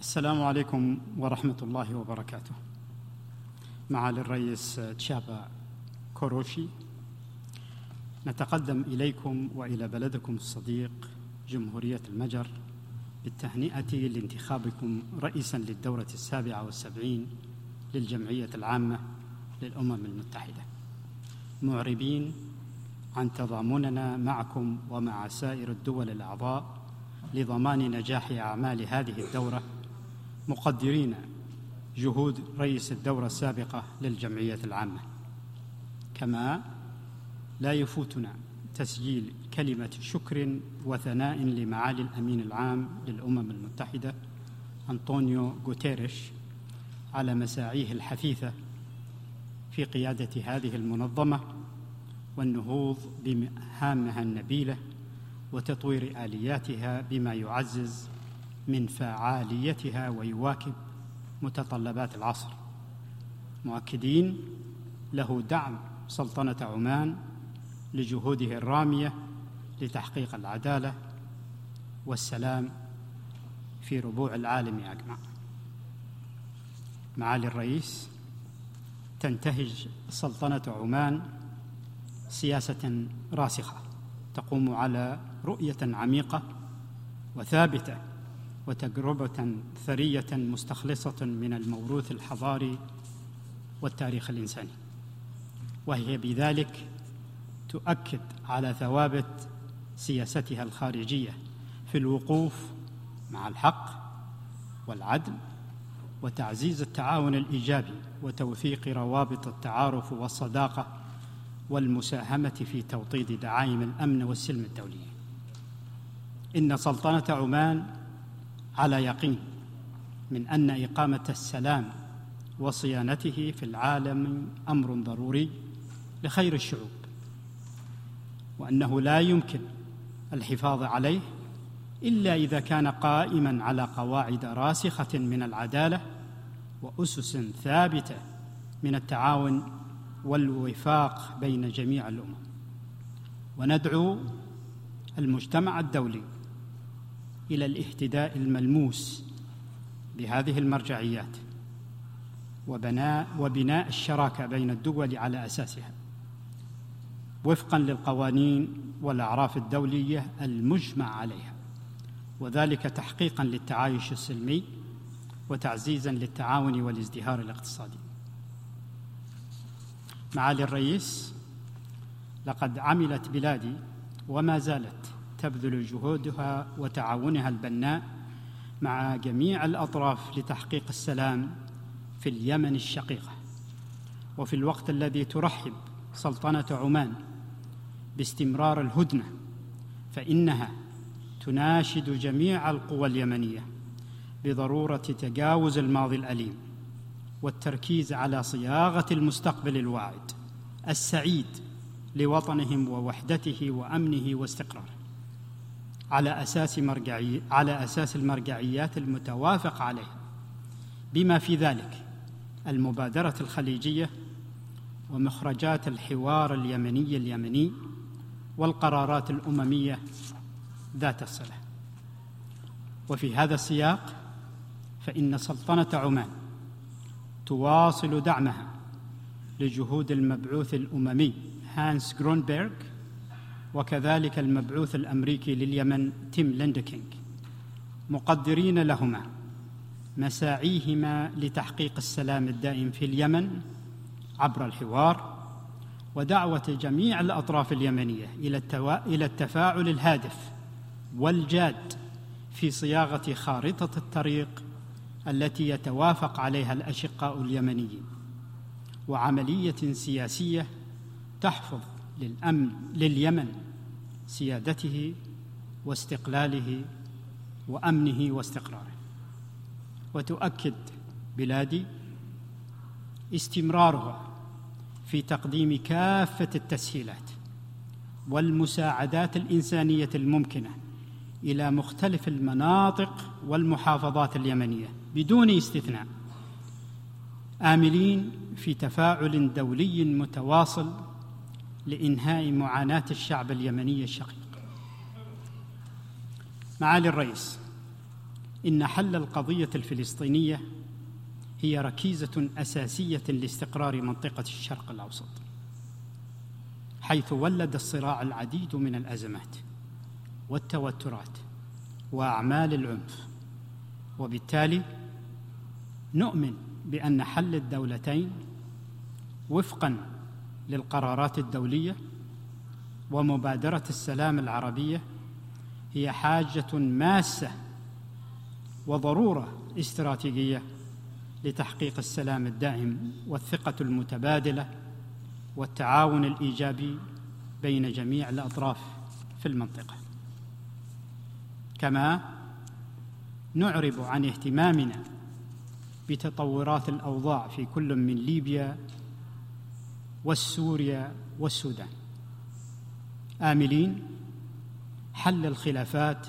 السلام عليكم ورحمة الله وبركاته. معالي الرئيس تشابا كوروشي نتقدم إليكم وإلى بلدكم الصديق جمهورية المجر بالتهنئة لانتخابكم رئيسا للدورة السابعة والسبعين للجمعية العامة للأمم المتحدة معربين عن تضامننا معكم ومع سائر الدول الأعضاء لضمان نجاح أعمال هذه الدورة مقدرين جهود رئيس الدورة السابقة للجمعية العامة. كما لا يفوتنا تسجيل كلمة شكر وثناء لمعالي الأمين العام للأمم المتحدة أنطونيو غوتيريش على مساعيه الحثيثة في قيادة هذه المنظمة والنهوض بمهامها النبيلة وتطوير آلياتها بما يعزز من فعاليتها ويواكب متطلبات العصر. مؤكدين له دعم سلطنة عمان لجهوده الرامية لتحقيق العدالة والسلام في ربوع العالم أجمع. معالي الرئيس تنتهج سلطنة عمان سياسة راسخة تقوم على رؤية عميقة وثابتة وتجربة ثرية مستخلصة من الموروث الحضاري والتاريخ الإنساني. وهي بذلك تؤكد على ثوابت سياستها الخارجية في الوقوف مع الحق والعدل وتعزيز التعاون الإيجابي وتوثيق روابط التعارف والصداقة والمساهمة في توطيد دعائم الأمن والسلم الدولي إن سلطنة عمان على يقين من أن إقامة السلام وصيانته في العالم أمر ضروري لخير الشعوب وأنه لا يمكن الحفاظ عليه إلا إذا كان قائما على قواعد راسخة من العدالة وأسس ثابتة من التعاون والوفاق بين جميع الأمم. وندعو المجتمع الدولي إلى الاهتداء الملموس بهذه المرجعيات وبناء وبناء الشراكة بين الدول على أساسها وفقا للقوانين والأعراف الدولية المجمع عليها وذلك تحقيقا للتعايش السلمي وتعزيزا للتعاون والازدهار الاقتصادي. معالي الرئيس لقد عملت بلادي وما زالت تبذل جهودها وتعاونها البناء مع جميع الأطراف لتحقيق السلام في اليمن الشقيقة. وفي الوقت الذي ترحب سلطنة عمان باستمرار الهدنة فإنها تناشد جميع القوى اليمنية بضرورة تجاوز الماضي الأليم والتركيز على صياغة المستقبل الواعد السعيد لوطنهم ووحدته وأمنه واستقراره. على أساس مرجعي على أساس المرجعيات المتوافق عليها بما في ذلك المبادرة الخليجية ومخرجات الحوار اليمني اليمني والقرارات الأممية ذات الصلة. وفي هذا السياق فإن سلطنة عمان تواصل دعمها لجهود المبعوث الأممي هانس جرونبيرغ وكذلك المبعوث الأمريكي لليمن تيم ليندكينج مقدرين لهما مساعيهما لتحقيق السلام الدائم في اليمن عبر الحوار ودعوة جميع الأطراف اليمنية إلى إلى التفاعل الهادف والجاد في صياغة خارطة الطريق التي يتوافق عليها الأشقاء اليمنيين وعملية سياسية تحفظ للأمن لليمن. سيادته واستقلاله وأمنه واستقراره. وتؤكد بلادي استمرارها في تقديم كافة التسهيلات والمساعدات الإنسانية الممكنة إلى مختلف المناطق والمحافظات اليمنية بدون استثناء آملين في تفاعل دولي متواصل لإنهاء معاناة الشعب اليمني الشقيق. معالي الرئيس إن حل القضية الفلسطينية هي ركيزة أساسية لاستقرار منطقة الشرق الأوسط حيث ولد الصراع العديد من الأزمات والتوترات وأعمال العنف وبالتالي نؤمن بأن حل الدولتين وفقا للقرارات الدولية ومبادرة السلام العربية هي حاجة ماسة وضرورة استراتيجية لتحقيق السلام الدائم والثقة المتبادلة والتعاون الإيجابي بين جميع الأطراف في المنطقة. كما نعرب عن اهتمامنا بتطورات الأوضاع في كل من ليبيا والسوريا والسودان. آملين حل الخلافات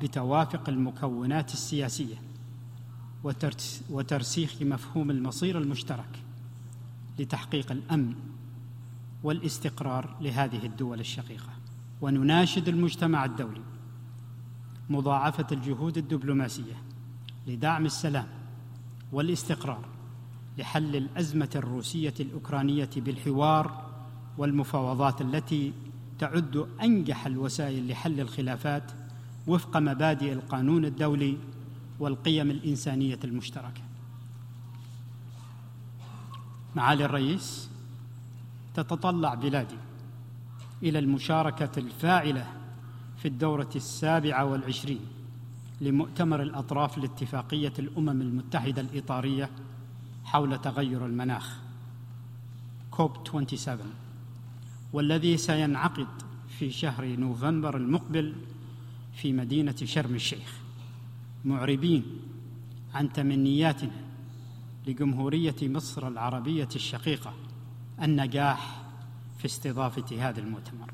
بتوافق المكونات السياسية وترسيخ مفهوم المصير المشترك لتحقيق الأمن والاستقرار لهذه الدول الشقيقة. ونناشد المجتمع الدولي مضاعفة الجهود الدبلوماسية لدعم السلام والاستقرار لحل الأزمة الروسية الأوكرانية بالحوار والمفاوضات التي تعد أنجح الوسائل لحل الخلافات وفق مبادئ القانون الدولي والقيم الإنسانية المشتركة. معالي الرئيس تتطلع بلادي إلى المشاركة الفاعلة في الدورة السابعة والعشرين لمؤتمر الأطراف لاتفاقية الأمم المتحدة الإطارية حول تغير المناخ. كوب 27 والذي سينعقد في شهر نوفمبر المقبل في مدينة شرم الشيخ. معربين عن تمنياتنا لجمهورية مصر العربية الشقيقة النجاح في استضافة هذا المؤتمر.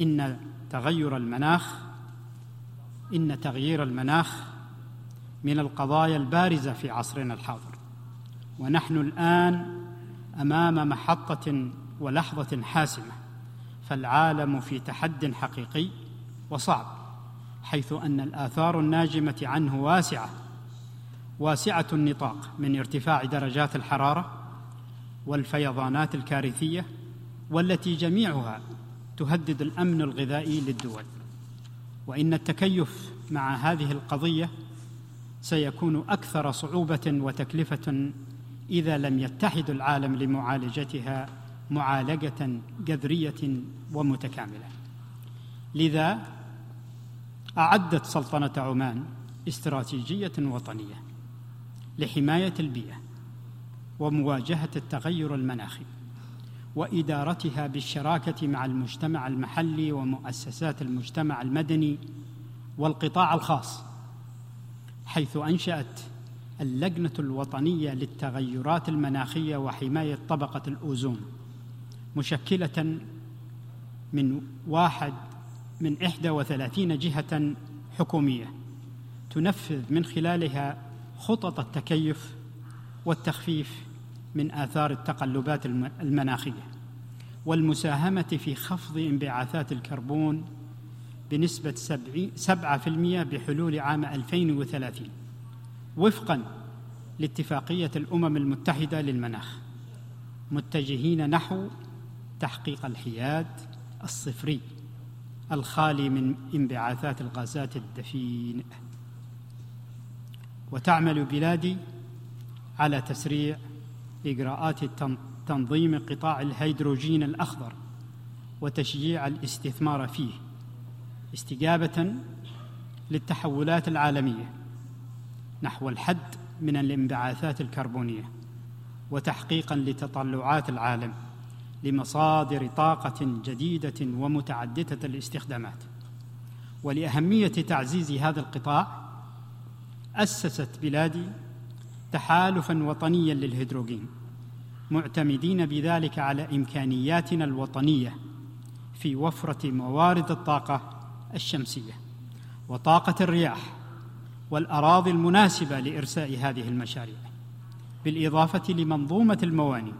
إن تغير المناخ إن تغيير المناخ من القضايا البارزة في عصرنا الحاضر. ونحن الآن أمام محطة ولحظة حاسمة فالعالم في تحد حقيقي وصعب حيث أن الآثار الناجمة عنه واسعة واسعة النطاق من ارتفاع درجات الحرارة والفيضانات الكارثية والتي جميعها تهدد الأمن الغذائي للدول. وإن التكيف مع هذه القضية سيكون أكثر صعوبة وتكلفة إذا لم يتحد العالم لمعالجتها معالجة جذرية ومتكاملة. لذا أعدت سلطنة عمان استراتيجية وطنية لحماية البيئة ومواجهة التغير المناخي وإدارتها بالشراكة مع المجتمع المحلي ومؤسسات المجتمع المدني والقطاع الخاص حيث أنشأت اللجنة الوطنية للتغيرات المناخية وحماية طبقة الأوزون مشكلة من واحد من إحدى وثلاثين جهة حكومية تنفذ من خلالها خطط التكيف والتخفيف من آثار التقلبات المناخية والمساهمة في خفض انبعاثات الكربون بنسبة سبعة في المئة بحلول عام 2030 وفقا لاتفاقية الأمم المتحدة للمناخ متجهين نحو تحقيق الحياد الصفري الخالي من انبعاثات الغازات الدفينه وتعمل بلادي على تسريع إجراءات تنظيم قطاع الهيدروجين الأخضر وتشجيع الاستثمار فيه استجابة للتحولات العالمية. نحو الحد من الانبعاثات الكربونية وتحقيقا لتطلعات العالم لمصادر طاقة جديدة ومتعددة الاستخدامات. ولأهمية تعزيز هذا القطاع أسست بلادي تحالفا وطنيا للهيدروجين معتمدين بذلك على إمكانياتنا الوطنية في وفرة موارد الطاقة الشمسية وطاقة الرياح والأراضي المناسبة لإرساء هذه المشاريع بالإضافة لمنظومة الموانئ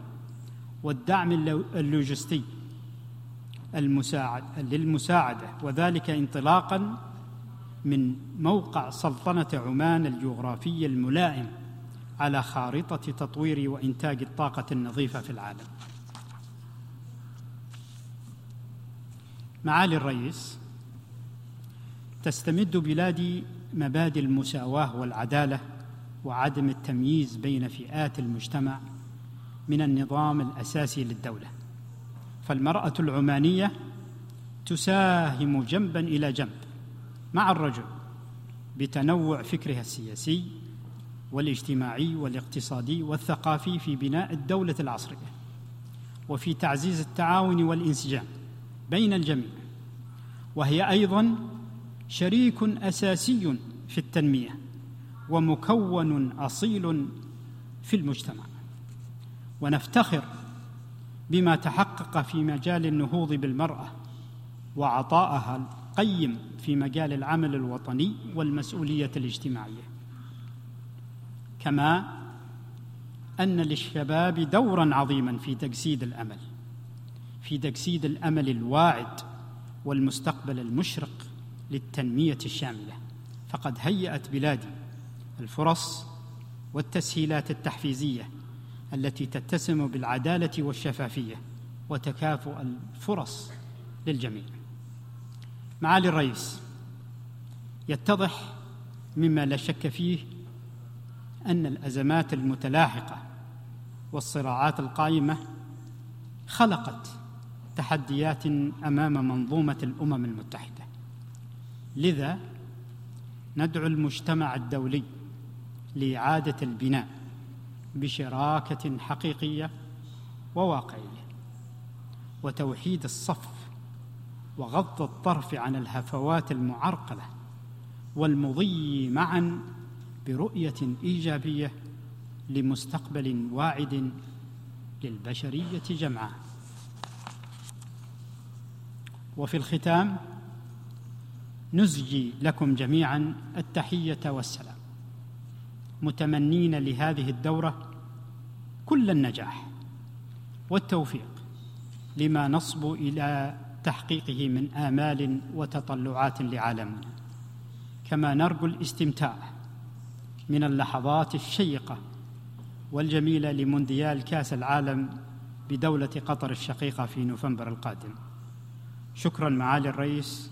والدعم اللوجستي المساعد للمساعدة وذلك انطلاقا من موقع سلطنة عمان الجغرافي الملائم على خارطة تطوير وإنتاج الطاقة النظيفة في العالم. معالي الرئيس تستمد بلادي مبادئ المساواة والعدالة وعدم التمييز بين فئات المجتمع من النظام الأساسي للدولة. فالمرأة العمانية تساهم جنبا إلى جنب مع الرجل بتنوع فكرها السياسي والاجتماعي والاقتصادي والثقافي في بناء الدولة العصرية وفي تعزيز التعاون والانسجام بين الجميع. وهي أيضا شريك أساسي في التنمية ومكون أصيل في المجتمع. ونفتخر بما تحقق في مجال النهوض بالمرأة وعطائها القيم في مجال العمل الوطني والمسؤولية الاجتماعية. كما أن للشباب دورا عظيما في تجسيد الأمل في تجسيد الأمل الواعد والمستقبل المشرق للتنمية الشاملة. فقد هيأت بلادي الفرص والتسهيلات التحفيزية التي تتسم بالعدالة والشفافية وتكافؤ الفرص للجميع. معالي الرئيس يتضح مما لا شك فيه أن الأزمات المتلاحقة والصراعات القائمة خلقت تحديات أمام منظومة الأمم المتحدة. لذا ندعو المجتمع الدولي لإعادة البناء بشراكة حقيقية وواقعية وتوحيد الصف وغض الطرف عن الهفوات المعرقلة والمضي معا برؤية إيجابية لمستقبل واعد للبشرية جمعاء وفي الختام نزجي لكم جميعا التحية والسلام. متمنين لهذه الدورة كل النجاح والتوفيق لما نصبو إلى تحقيقه من آمال وتطلعات لعالمنا. كما نرجو الاستمتاع من اللحظات الشيقة والجميلة لمونديال كأس العالم بدولة قطر الشقيقة في نوفمبر القادم. شكرا معالي الرئيس.